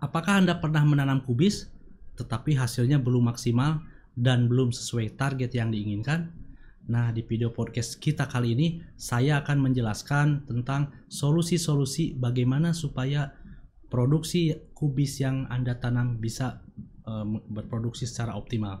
Apakah Anda pernah menanam kubis tetapi hasilnya belum maksimal dan belum sesuai target yang diinginkan? Nah, di video podcast kita kali ini saya akan menjelaskan tentang solusi-solusi bagaimana supaya produksi kubis yang Anda tanam bisa uh, berproduksi secara optimal.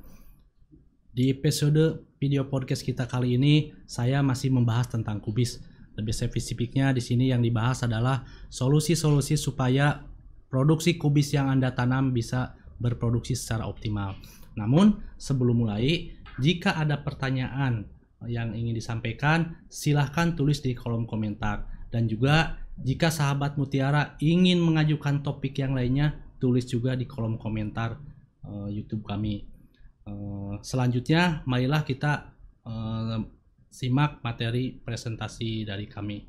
Di episode video podcast kita kali ini, saya masih membahas tentang kubis. Lebih spesifiknya di sini yang dibahas adalah solusi-solusi supaya produksi kubis yang Anda tanam bisa berproduksi secara optimal. Namun, sebelum mulai, jika ada pertanyaan yang ingin disampaikan, silahkan tulis di kolom komentar. Dan juga, jika sahabat Mutiara ingin mengajukan topik yang lainnya, tulis juga di kolom komentar uh, YouTube kami. Eh, selanjutnya, marilah kita uh, simak materi presentasi dari kami.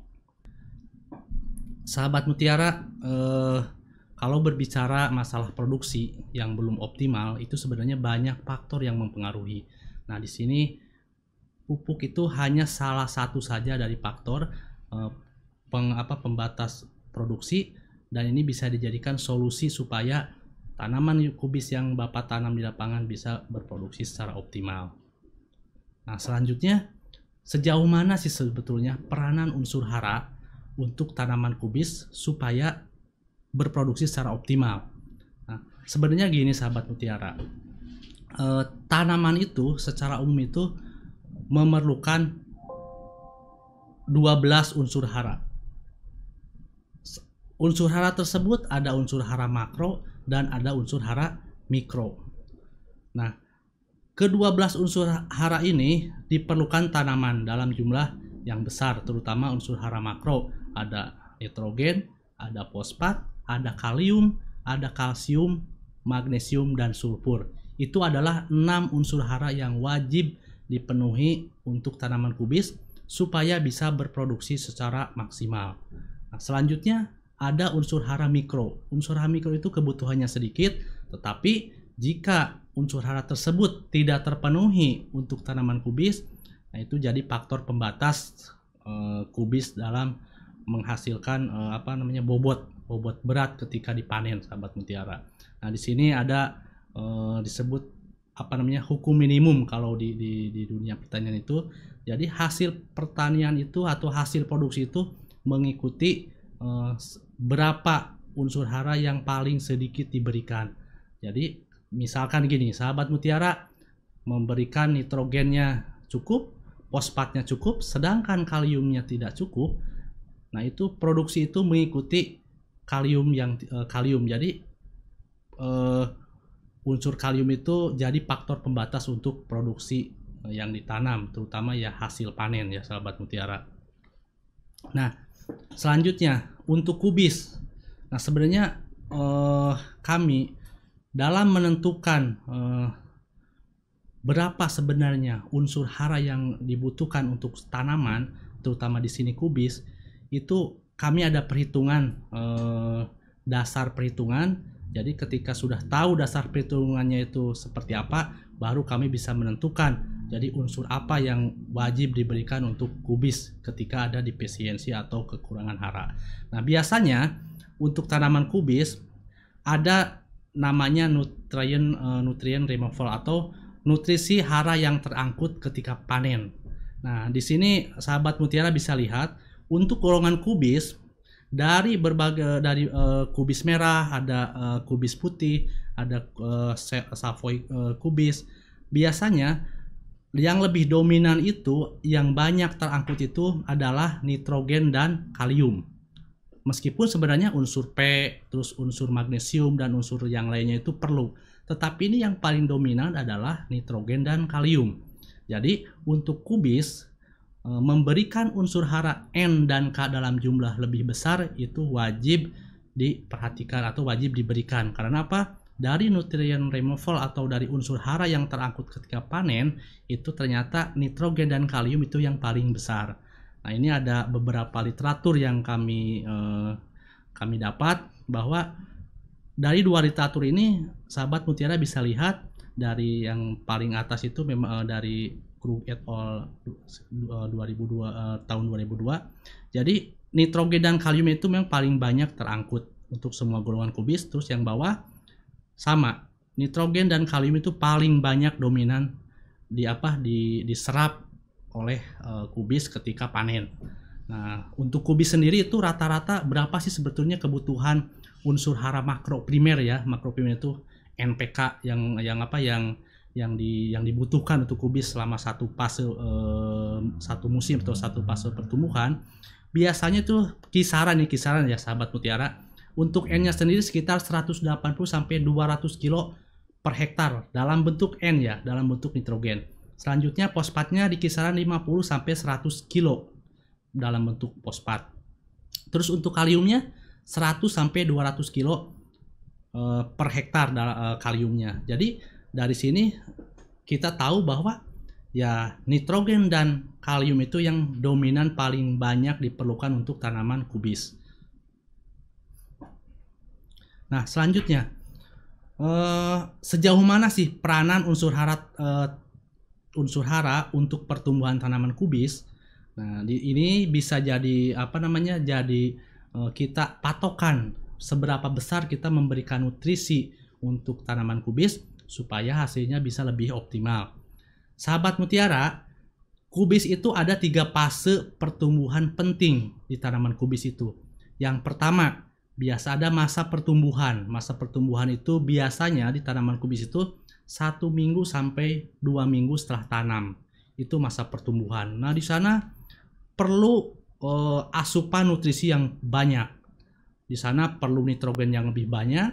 Sahabat Mutiara, uh, kalau berbicara masalah produksi yang belum optimal, itu sebenarnya banyak faktor yang mempengaruhi. Nah, di sini pupuk itu hanya salah satu saja dari faktor uh, peng, apa, pembatas produksi dan ini bisa dijadikan solusi supaya tanaman kubis yang Bapak tanam di lapangan bisa berproduksi secara optimal. Nah, selanjutnya, sejauh mana sih sebetulnya peranan unsur hara untuk tanaman kubis supaya berproduksi secara optimal? Nah, sebenarnya gini sahabat mutiara, e, tanaman itu secara umum itu memerlukan 12 unsur hara. Unsur hara tersebut ada unsur hara makro dan ada unsur hara mikro. Nah, kedua belas unsur hara ini diperlukan tanaman dalam jumlah yang besar, terutama unsur hara makro. Ada nitrogen, ada fosfat, ada kalium, ada kalsium, magnesium, dan sulfur. Itu adalah enam unsur hara yang wajib dipenuhi untuk tanaman kubis supaya bisa berproduksi secara maksimal. Nah, selanjutnya ada unsur hara mikro. Unsur hara mikro itu kebutuhannya sedikit, tetapi jika unsur hara tersebut tidak terpenuhi untuk tanaman kubis, nah itu jadi faktor pembatas e, kubis dalam menghasilkan e, apa namanya bobot bobot berat ketika dipanen sahabat mutiara. Nah di sini ada e, disebut apa namanya hukum minimum kalau di, di di dunia pertanian itu. Jadi hasil pertanian itu atau hasil produksi itu mengikuti berapa unsur hara yang paling sedikit diberikan. Jadi misalkan gini, sahabat mutiara memberikan nitrogennya cukup, fosfatnya cukup, sedangkan kaliumnya tidak cukup. Nah itu produksi itu mengikuti kalium yang uh, kalium. Jadi uh, unsur kalium itu jadi faktor pembatas untuk produksi yang ditanam, terutama ya hasil panen ya sahabat mutiara. Nah selanjutnya untuk kubis. Nah, sebenarnya eh, kami dalam menentukan eh, berapa sebenarnya unsur hara yang dibutuhkan untuk tanaman, terutama di sini kubis, itu kami ada perhitungan eh, dasar perhitungan. Jadi ketika sudah tahu dasar perhitungannya itu seperti apa, baru kami bisa menentukan jadi unsur apa yang wajib diberikan untuk kubis ketika ada defisiensi atau kekurangan hara. Nah, biasanya untuk tanaman kubis ada namanya nutrien uh, nutrien removal atau nutrisi hara yang terangkut ketika panen. Nah, di sini sahabat mutiara bisa lihat untuk golongan kubis dari berbagai dari uh, kubis merah, ada uh, kubis putih, ada uh, savoy uh, kubis. Biasanya yang lebih dominan itu yang banyak terangkut itu adalah nitrogen dan kalium. Meskipun sebenarnya unsur P, terus unsur magnesium dan unsur yang lainnya itu perlu. Tetapi ini yang paling dominan adalah nitrogen dan kalium. Jadi untuk kubis e, memberikan unsur hara N dan K dalam jumlah lebih besar itu wajib diperhatikan atau wajib diberikan. Karena apa? Dari nutrient removal atau dari unsur hara yang terangkut ketika panen itu ternyata nitrogen dan kalium itu yang paling besar. Nah, ini ada beberapa literatur yang kami eh, kami dapat bahwa dari dua literatur ini sahabat mutiara bisa lihat dari yang paling atas itu memang uh, dari Krug et al 2002 uh, tahun 2002. Jadi nitrogen dan kalium itu memang paling banyak terangkut untuk semua golongan kubis. Terus yang bawah sama nitrogen dan kalium itu paling banyak dominan di apa di diserap oleh uh, kubis ketika panen. Nah, untuk kubis sendiri itu rata-rata berapa sih sebetulnya kebutuhan unsur hara makro primer ya? Makro primer itu NPK yang yang apa yang yang di yang dibutuhkan untuk kubis selama satu fase eh, satu musim atau satu fase pertumbuhan biasanya tuh kisaran nih kisaran ya sahabat mutiara untuk N-nya sendiri sekitar 180 sampai 200 kilo per hektar dalam bentuk N ya dalam bentuk nitrogen selanjutnya fosfatnya di kisaran 50 sampai 100 kilo dalam bentuk fosfat terus untuk kaliumnya 100 sampai 200 kilo uh, per hektar uh, kaliumnya. Jadi dari sini kita tahu bahwa ya nitrogen dan kalium itu yang dominan paling banyak diperlukan untuk tanaman kubis. Nah, selanjutnya uh, sejauh mana sih peranan unsur hara uh, unsur hara untuk pertumbuhan tanaman kubis? Nah, di, ini bisa jadi apa namanya? jadi uh, kita patokan seberapa besar kita memberikan nutrisi untuk tanaman kubis supaya hasilnya bisa lebih optimal. Sahabat mutiara, kubis itu ada tiga fase pertumbuhan penting di tanaman kubis itu. Yang pertama, biasa ada masa pertumbuhan. Masa pertumbuhan itu biasanya di tanaman kubis itu satu minggu sampai dua minggu setelah tanam. Itu masa pertumbuhan. Nah di sana perlu uh, asupan nutrisi yang banyak di sana perlu nitrogen yang lebih banyak,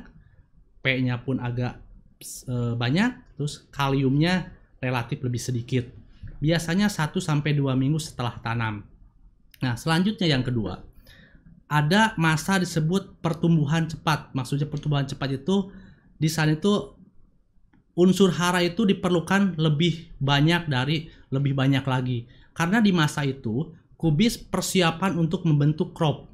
P-nya pun agak e, banyak, terus kaliumnya relatif lebih sedikit. Biasanya 1 sampai 2 minggu setelah tanam. Nah, selanjutnya yang kedua, ada masa disebut pertumbuhan cepat. Maksudnya pertumbuhan cepat itu di sana itu unsur hara itu diperlukan lebih banyak dari lebih banyak lagi. Karena di masa itu kubis persiapan untuk membentuk crop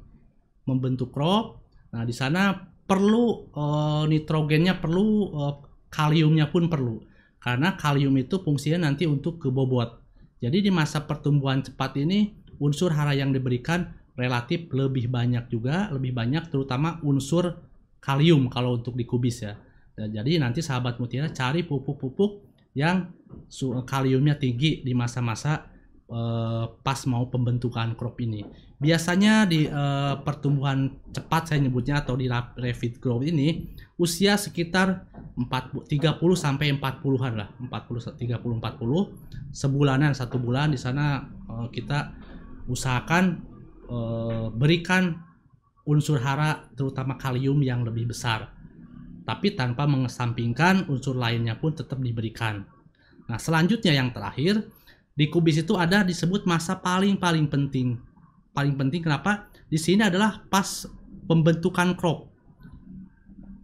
membentuk crop. Nah, di sana perlu uh, nitrogennya perlu uh, kaliumnya pun perlu. Karena kalium itu fungsinya nanti untuk ke bobot. Jadi di masa pertumbuhan cepat ini unsur hara yang diberikan relatif lebih banyak juga, lebih banyak terutama unsur kalium kalau untuk di kubis ya. Dan jadi nanti sahabat mutiara cari pupuk-pupuk yang kaliumnya tinggi di masa-masa uh, pas mau pembentukan crop ini. Biasanya di uh, pertumbuhan cepat saya nyebutnya atau di rapid growth ini usia sekitar 40 30 sampai 40-an lah, 40 30 40 sebulanan satu bulan di sana uh, kita usahakan uh, berikan unsur hara terutama kalium yang lebih besar. Tapi tanpa mengesampingkan unsur lainnya pun tetap diberikan. Nah, selanjutnya yang terakhir di kubis itu ada disebut masa paling-paling penting. Paling penting kenapa? Di sini adalah pas pembentukan crop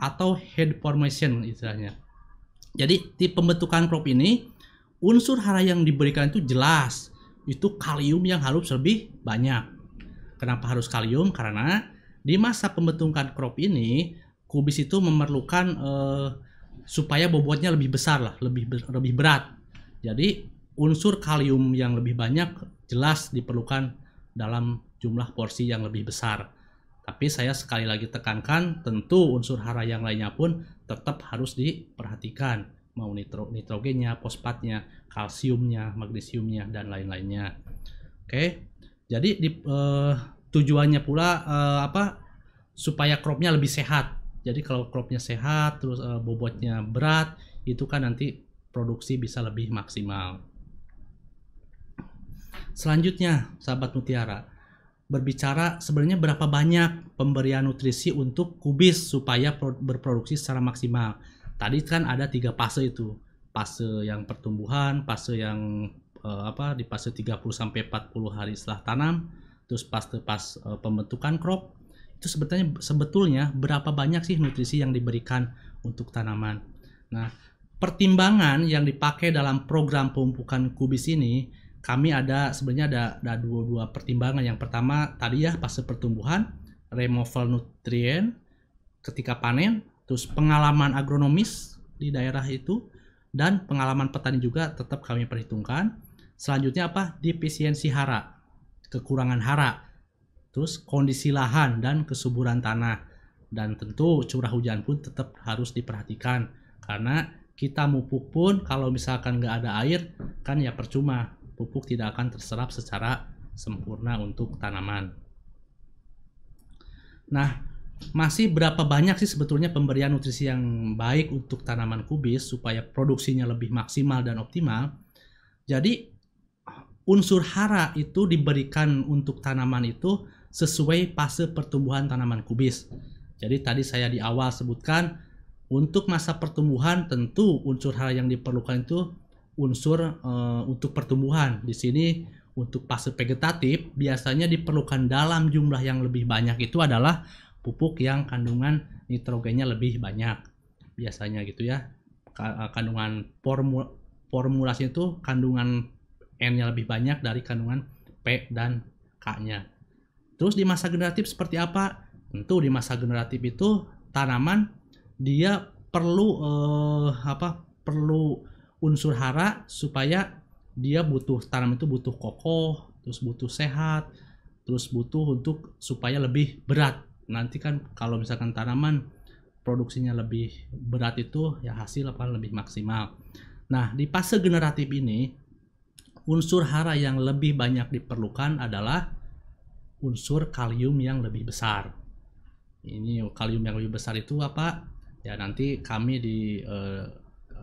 atau head formation istilahnya. Jadi di pembentukan crop ini unsur hara yang diberikan itu jelas itu kalium yang harus lebih banyak. Kenapa harus kalium? Karena di masa pembentukan crop ini kubis itu memerlukan eh, supaya bobotnya lebih besar lah, lebih lebih berat. Jadi unsur kalium yang lebih banyak jelas diperlukan dalam jumlah porsi yang lebih besar. Tapi saya sekali lagi tekankan, tentu unsur hara yang lainnya pun tetap harus diperhatikan. Mau nitro, nitrogennya, fosfatnya, kalsiumnya, magnesiumnya, dan lain-lainnya. Oke, jadi di, eh, tujuannya pula eh, apa? Supaya cropnya lebih sehat. Jadi kalau cropnya sehat, terus eh, bobotnya berat, itu kan nanti produksi bisa lebih maksimal. Selanjutnya, sahabat mutiara, berbicara sebenarnya berapa banyak pemberian nutrisi untuk kubis supaya berproduksi secara maksimal. Tadi kan ada tiga fase itu, fase yang pertumbuhan, fase yang eh, apa di fase 30 sampai 40 hari setelah tanam, terus pas pas eh, pembentukan crop itu sebetulnya sebetulnya berapa banyak sih nutrisi yang diberikan untuk tanaman. Nah, pertimbangan yang dipakai dalam program pemupukan kubis ini kami ada sebenarnya ada ada dua dua pertimbangan. Yang pertama tadi ya fase pertumbuhan, removal nutrien ketika panen, terus pengalaman agronomis di daerah itu dan pengalaman petani juga tetap kami perhitungkan. Selanjutnya apa? Defisiensi hara, kekurangan hara, terus kondisi lahan dan kesuburan tanah dan tentu curah hujan pun tetap harus diperhatikan karena kita mupuk pun kalau misalkan nggak ada air kan ya percuma pupuk tidak akan terserap secara sempurna untuk tanaman. Nah, masih berapa banyak sih sebetulnya pemberian nutrisi yang baik untuk tanaman kubis supaya produksinya lebih maksimal dan optimal? Jadi unsur hara itu diberikan untuk tanaman itu sesuai fase pertumbuhan tanaman kubis. Jadi tadi saya di awal sebutkan untuk masa pertumbuhan tentu unsur hara yang diperlukan itu unsur uh, untuk pertumbuhan. Di sini untuk fase vegetatif biasanya diperlukan dalam jumlah yang lebih banyak itu adalah pupuk yang kandungan nitrogennya lebih banyak. Biasanya gitu ya. Eh, kandungan formul formulasi itu kandungan N-nya lebih banyak dari kandungan P dan K-nya. Terus di masa generatif seperti apa? Tentu di masa generatif itu tanaman dia perlu uh, apa perlu unsur hara supaya dia butuh tanam itu butuh kokoh terus butuh sehat terus butuh untuk supaya lebih berat nanti kan kalau misalkan tanaman produksinya lebih berat itu ya hasil akan lebih maksimal nah di fase generatif ini unsur hara yang lebih banyak diperlukan adalah unsur kalium yang lebih besar ini kalium yang lebih besar itu apa ya nanti kami di uh,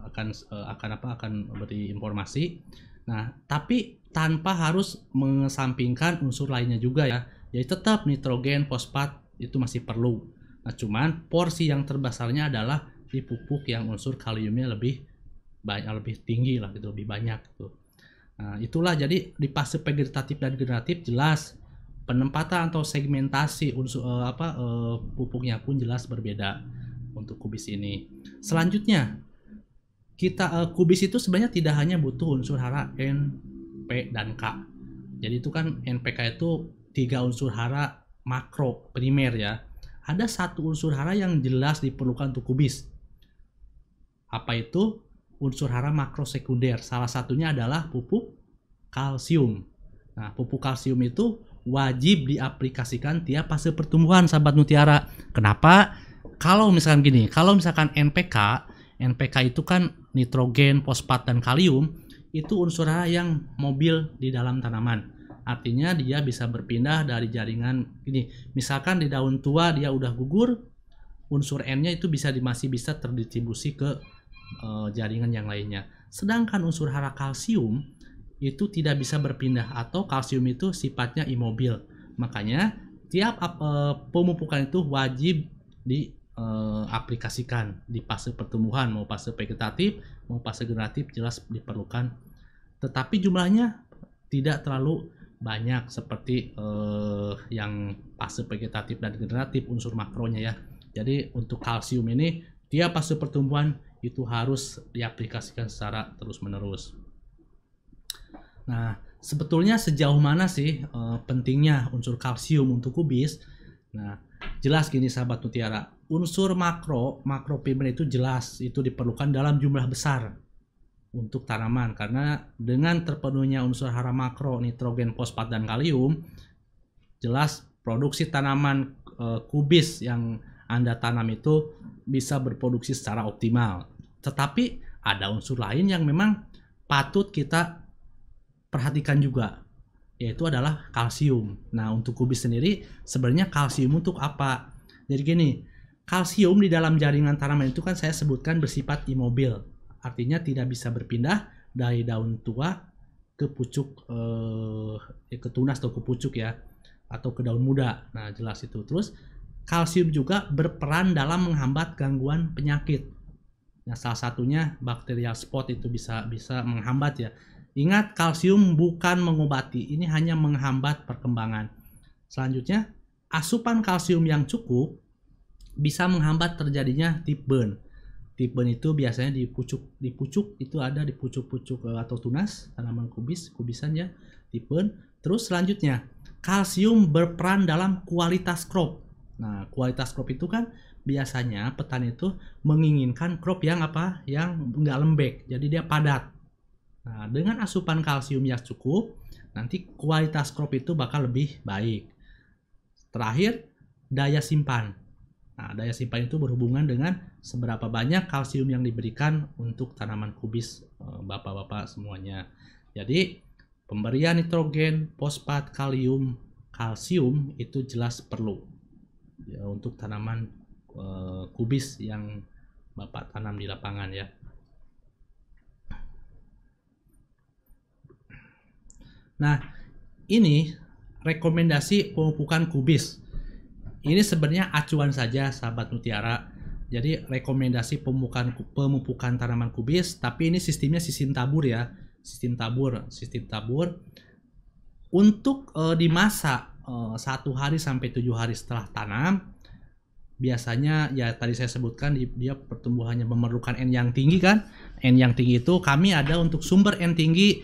akan uh, akan apa akan beri informasi. Nah, tapi tanpa harus mengesampingkan unsur lainnya juga ya. Jadi tetap nitrogen, fosfat itu masih perlu. Nah, cuman porsi yang terbesarnya adalah di pupuk yang unsur kaliumnya lebih banyak lebih tinggi lah gitu, lebih banyak gitu. Nah, itulah jadi di fase vegetatif dan generatif jelas penempatan atau segmentasi unsur uh, apa uh, pupuknya pun jelas berbeda untuk kubis ini. Selanjutnya, kita uh, kubis itu sebenarnya tidak hanya butuh unsur hara N, P, dan K. Jadi itu kan NPK itu tiga unsur hara makro primer ya. Ada satu unsur hara yang jelas diperlukan untuk kubis. Apa itu? Unsur hara makro sekunder. Salah satunya adalah pupuk kalsium. Nah, pupuk kalsium itu wajib diaplikasikan tiap fase pertumbuhan sahabat mutiara. Kenapa? kalau misalkan gini, kalau misalkan NPK, NPK itu kan nitrogen, fosfat dan kalium, itu unsur hara yang mobil di dalam tanaman. Artinya dia bisa berpindah dari jaringan ini. Misalkan di daun tua dia udah gugur, unsur N-nya itu bisa masih bisa terdistribusi ke uh, jaringan yang lainnya. Sedangkan unsur hara kalsium itu tidak bisa berpindah atau kalsium itu sifatnya imobil. Makanya tiap uh, pemupukan itu wajib di eh, di fase pertumbuhan mau fase vegetatif mau fase generatif jelas diperlukan tetapi jumlahnya tidak terlalu banyak seperti eh, yang fase vegetatif dan generatif unsur makronya ya jadi untuk kalsium ini dia fase pertumbuhan itu harus diaplikasikan secara terus menerus nah sebetulnya sejauh mana sih eh, pentingnya unsur kalsium untuk kubis? Nah jelas gini sahabat mutiara unsur makro makro pigmen itu jelas itu diperlukan dalam jumlah besar untuk tanaman. Karena dengan terpenuhnya unsur hara makro nitrogen fosfat dan kalium jelas produksi tanaman e, kubis yang anda tanam itu bisa berproduksi secara optimal tetapi ada unsur lain yang memang patut kita perhatikan juga yaitu adalah kalsium nah untuk kubis sendiri sebenarnya kalsium untuk apa jadi gini Kalsium di dalam jaringan tanaman itu kan saya sebutkan bersifat imobil, artinya tidak bisa berpindah dari daun tua ke pucuk eh, ke tunas atau ke pucuk ya atau ke daun muda. Nah, jelas itu. Terus kalsium juga berperan dalam menghambat gangguan penyakit. Nah, salah satunya bakterial spot itu bisa bisa menghambat ya. Ingat kalsium bukan mengobati, ini hanya menghambat perkembangan. Selanjutnya, asupan kalsium yang cukup bisa menghambat terjadinya tip burn. Tip burn itu biasanya di pucuk di pucuk itu ada di pucuk-pucuk eh, atau tunas tanaman kubis, kubisan ya, tip burn. Terus selanjutnya, kalsium berperan dalam kualitas crop. Nah, kualitas crop itu kan biasanya petani itu menginginkan crop yang apa? Yang enggak lembek, jadi dia padat. Nah, dengan asupan kalsium yang cukup, nanti kualitas crop itu bakal lebih baik. Terakhir, daya simpan. Nah, daya simpan itu berhubungan dengan seberapa banyak kalsium yang diberikan untuk tanaman kubis eh, bapak-bapak semuanya. Jadi, pemberian nitrogen, fosfat, kalium, kalsium itu jelas perlu ya, untuk tanaman uh, kubis yang bapak tanam di lapangan ya. Nah, ini rekomendasi pemupukan kubis. Ini sebenarnya acuan saja sahabat mutiara. Jadi rekomendasi pemupukan pemupukan tanaman kubis, tapi ini sistemnya sistem tabur ya, sistem tabur, sistem tabur. Untuk uh, di masa satu hari sampai tujuh hari setelah tanam, biasanya ya tadi saya sebutkan dia pertumbuhannya memerlukan N yang tinggi kan, N yang tinggi itu kami ada untuk sumber N tinggi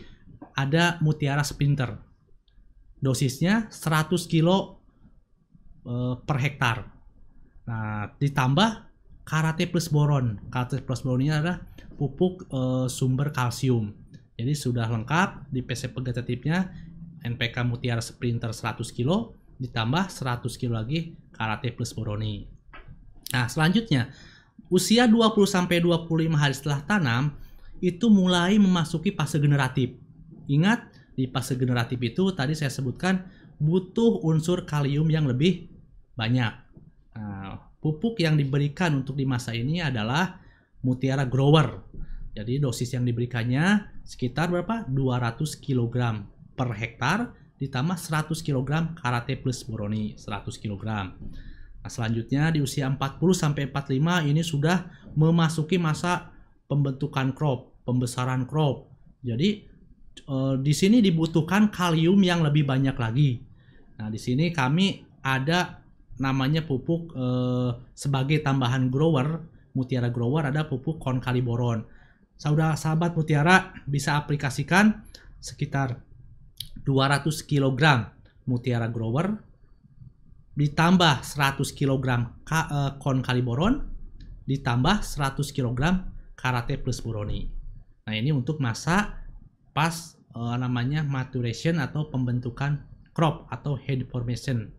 ada Mutiara Sprinter. Dosisnya 100 kilo uh, per hektar. Nah, ditambah Karate plus boron. Karate plus boron ini adalah pupuk uh, sumber kalsium. Jadi sudah lengkap di PC pegatitipnya NPK Mutiara Sprinter 100 kilo ditambah 100 kilo lagi Karate plus boroni. Nah, selanjutnya usia 20 sampai 25 hari setelah tanam itu mulai memasuki fase generatif. Ingat, di fase generatif itu tadi saya sebutkan butuh unsur kalium yang lebih banyak. Nah, pupuk yang diberikan untuk di masa ini adalah Mutiara Grower. Jadi dosis yang diberikannya sekitar berapa? 200 kg per hektar ditambah 100 kg Karate plus Boroni 100 kg. Nah, selanjutnya di usia 40 sampai 45 ini sudah memasuki masa pembentukan crop, pembesaran crop. Jadi uh, di sini dibutuhkan kalium yang lebih banyak lagi. Nah, di sini kami ada namanya pupuk uh, sebagai tambahan grower, Mutiara Grower ada pupuk konkaliboron. Saudara sahabat Mutiara bisa aplikasikan sekitar 200 kg Mutiara Grower ditambah 100 kg konkaliboron ditambah 100 kg Karate plus Buroni. Nah, ini untuk masa pas uh, namanya maturation atau pembentukan crop atau head formation.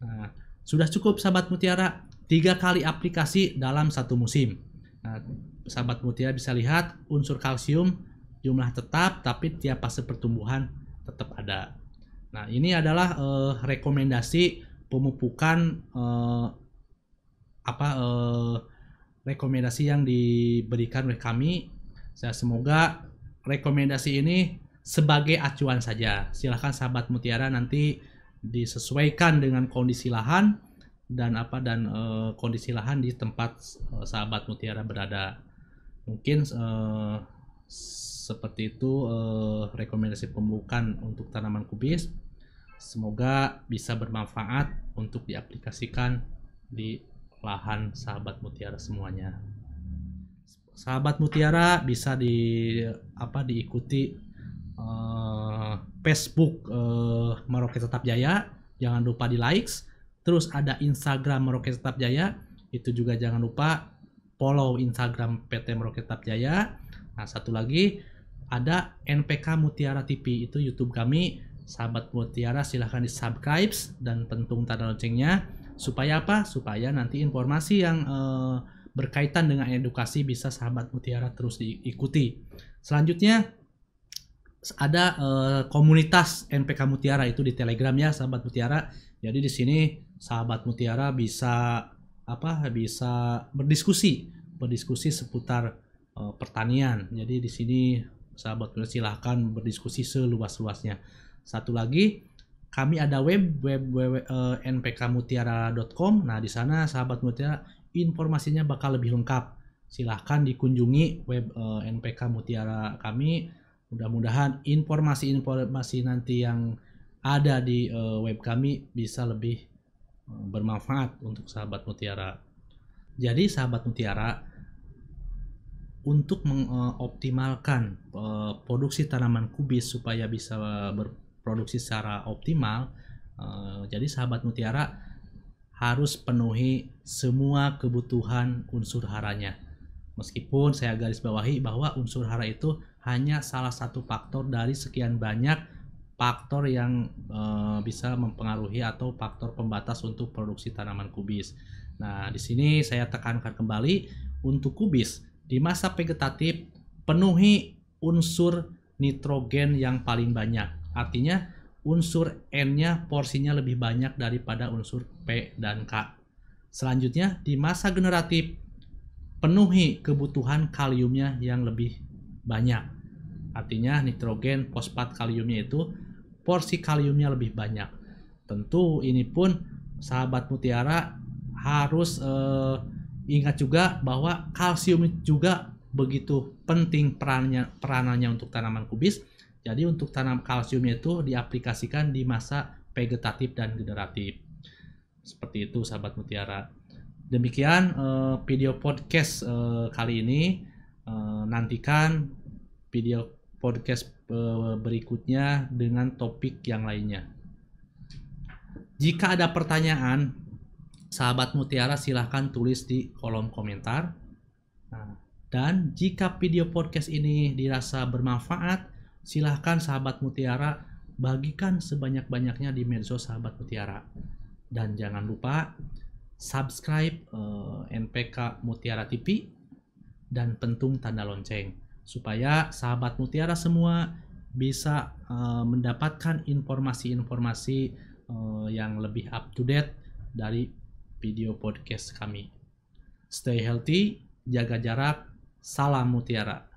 Nah, sudah cukup sahabat mutiara tiga kali aplikasi dalam satu musim. Nah, sahabat mutiara bisa lihat unsur kalsium jumlah tetap tapi tiap fase pertumbuhan ada. Nah, ini adalah uh, rekomendasi pemupukan uh, apa uh, rekomendasi yang diberikan oleh kami. Saya semoga rekomendasi ini sebagai acuan saja. Silahkan sahabat mutiara nanti disesuaikan dengan kondisi lahan dan apa dan e, kondisi lahan di tempat e, sahabat mutiara berada. Mungkin e, seperti itu e, rekomendasi pembukaan untuk tanaman kubis. Semoga bisa bermanfaat untuk diaplikasikan di lahan sahabat mutiara semuanya. Sahabat mutiara bisa di apa diikuti uh, Facebook uh, Merauke Tetap Jaya. Jangan lupa di likes. Terus ada Instagram Merauke Tetap Jaya. Itu juga jangan lupa follow Instagram PT Merauke Tetap Jaya. Nah satu lagi ada NPK Mutiara TV itu YouTube kami sahabat Mutiara silahkan di subscribe dan pentung tanda loncengnya supaya apa supaya nanti informasi yang uh, berkaitan dengan edukasi bisa sahabat mutiara terus diikuti. Selanjutnya ada uh, komunitas NPK Mutiara itu di Telegram ya sahabat mutiara. Jadi di sini sahabat mutiara bisa apa bisa berdiskusi berdiskusi seputar uh, pertanian. Jadi di sini sahabat mutiara silahkan berdiskusi seluas-luasnya. Satu lagi kami ada web web, web uh, npkmutiara.com. Nah, di sana sahabat mutiara informasinya bakal lebih lengkap. Silahkan dikunjungi web uh, NPK Mutiara kami Mudah-mudahan informasi-informasi nanti yang ada di uh, web kami bisa lebih uh, bermanfaat untuk sahabat mutiara. Jadi sahabat mutiara untuk mengoptimalkan uh, produksi tanaman kubis supaya bisa berproduksi secara optimal, uh, jadi sahabat mutiara harus penuhi semua kebutuhan unsur haranya. Meskipun saya garis bawahi bahwa unsur hara itu hanya salah satu faktor dari sekian banyak faktor yang bisa mempengaruhi atau faktor pembatas untuk produksi tanaman kubis. Nah, di sini saya tekankan kembali untuk kubis di masa vegetatif penuhi unsur nitrogen yang paling banyak. Artinya unsur N-nya porsinya lebih banyak daripada unsur P dan K. Selanjutnya di masa generatif penuhi kebutuhan kaliumnya yang lebih banyak. Artinya nitrogen, fosfat, kaliumnya itu porsi kaliumnya lebih banyak. Tentu ini pun sahabat mutiara harus eh, ingat juga bahwa kalsium juga begitu penting perannya peranannya untuk tanaman kubis. Jadi untuk tanam kalsiumnya itu diaplikasikan di masa vegetatif dan generatif. Seperti itu sahabat mutiara. Demikian uh, video podcast uh, kali ini. Uh, nantikan video podcast uh, berikutnya dengan topik yang lainnya. Jika ada pertanyaan, sahabat mutiara silahkan tulis di kolom komentar. Nah, dan jika video podcast ini dirasa bermanfaat, silahkan sahabat mutiara bagikan sebanyak-banyaknya di medsos sahabat mutiara. Dan jangan lupa subscribe uh, eh, NPK Mutiara TV dan pentung tanda lonceng supaya sahabat Mutiara semua bisa uh, mendapatkan informasi-informasi uh, yang lebih up to date dari video podcast kami. Stay healthy, jaga jarak, salam Mutiara.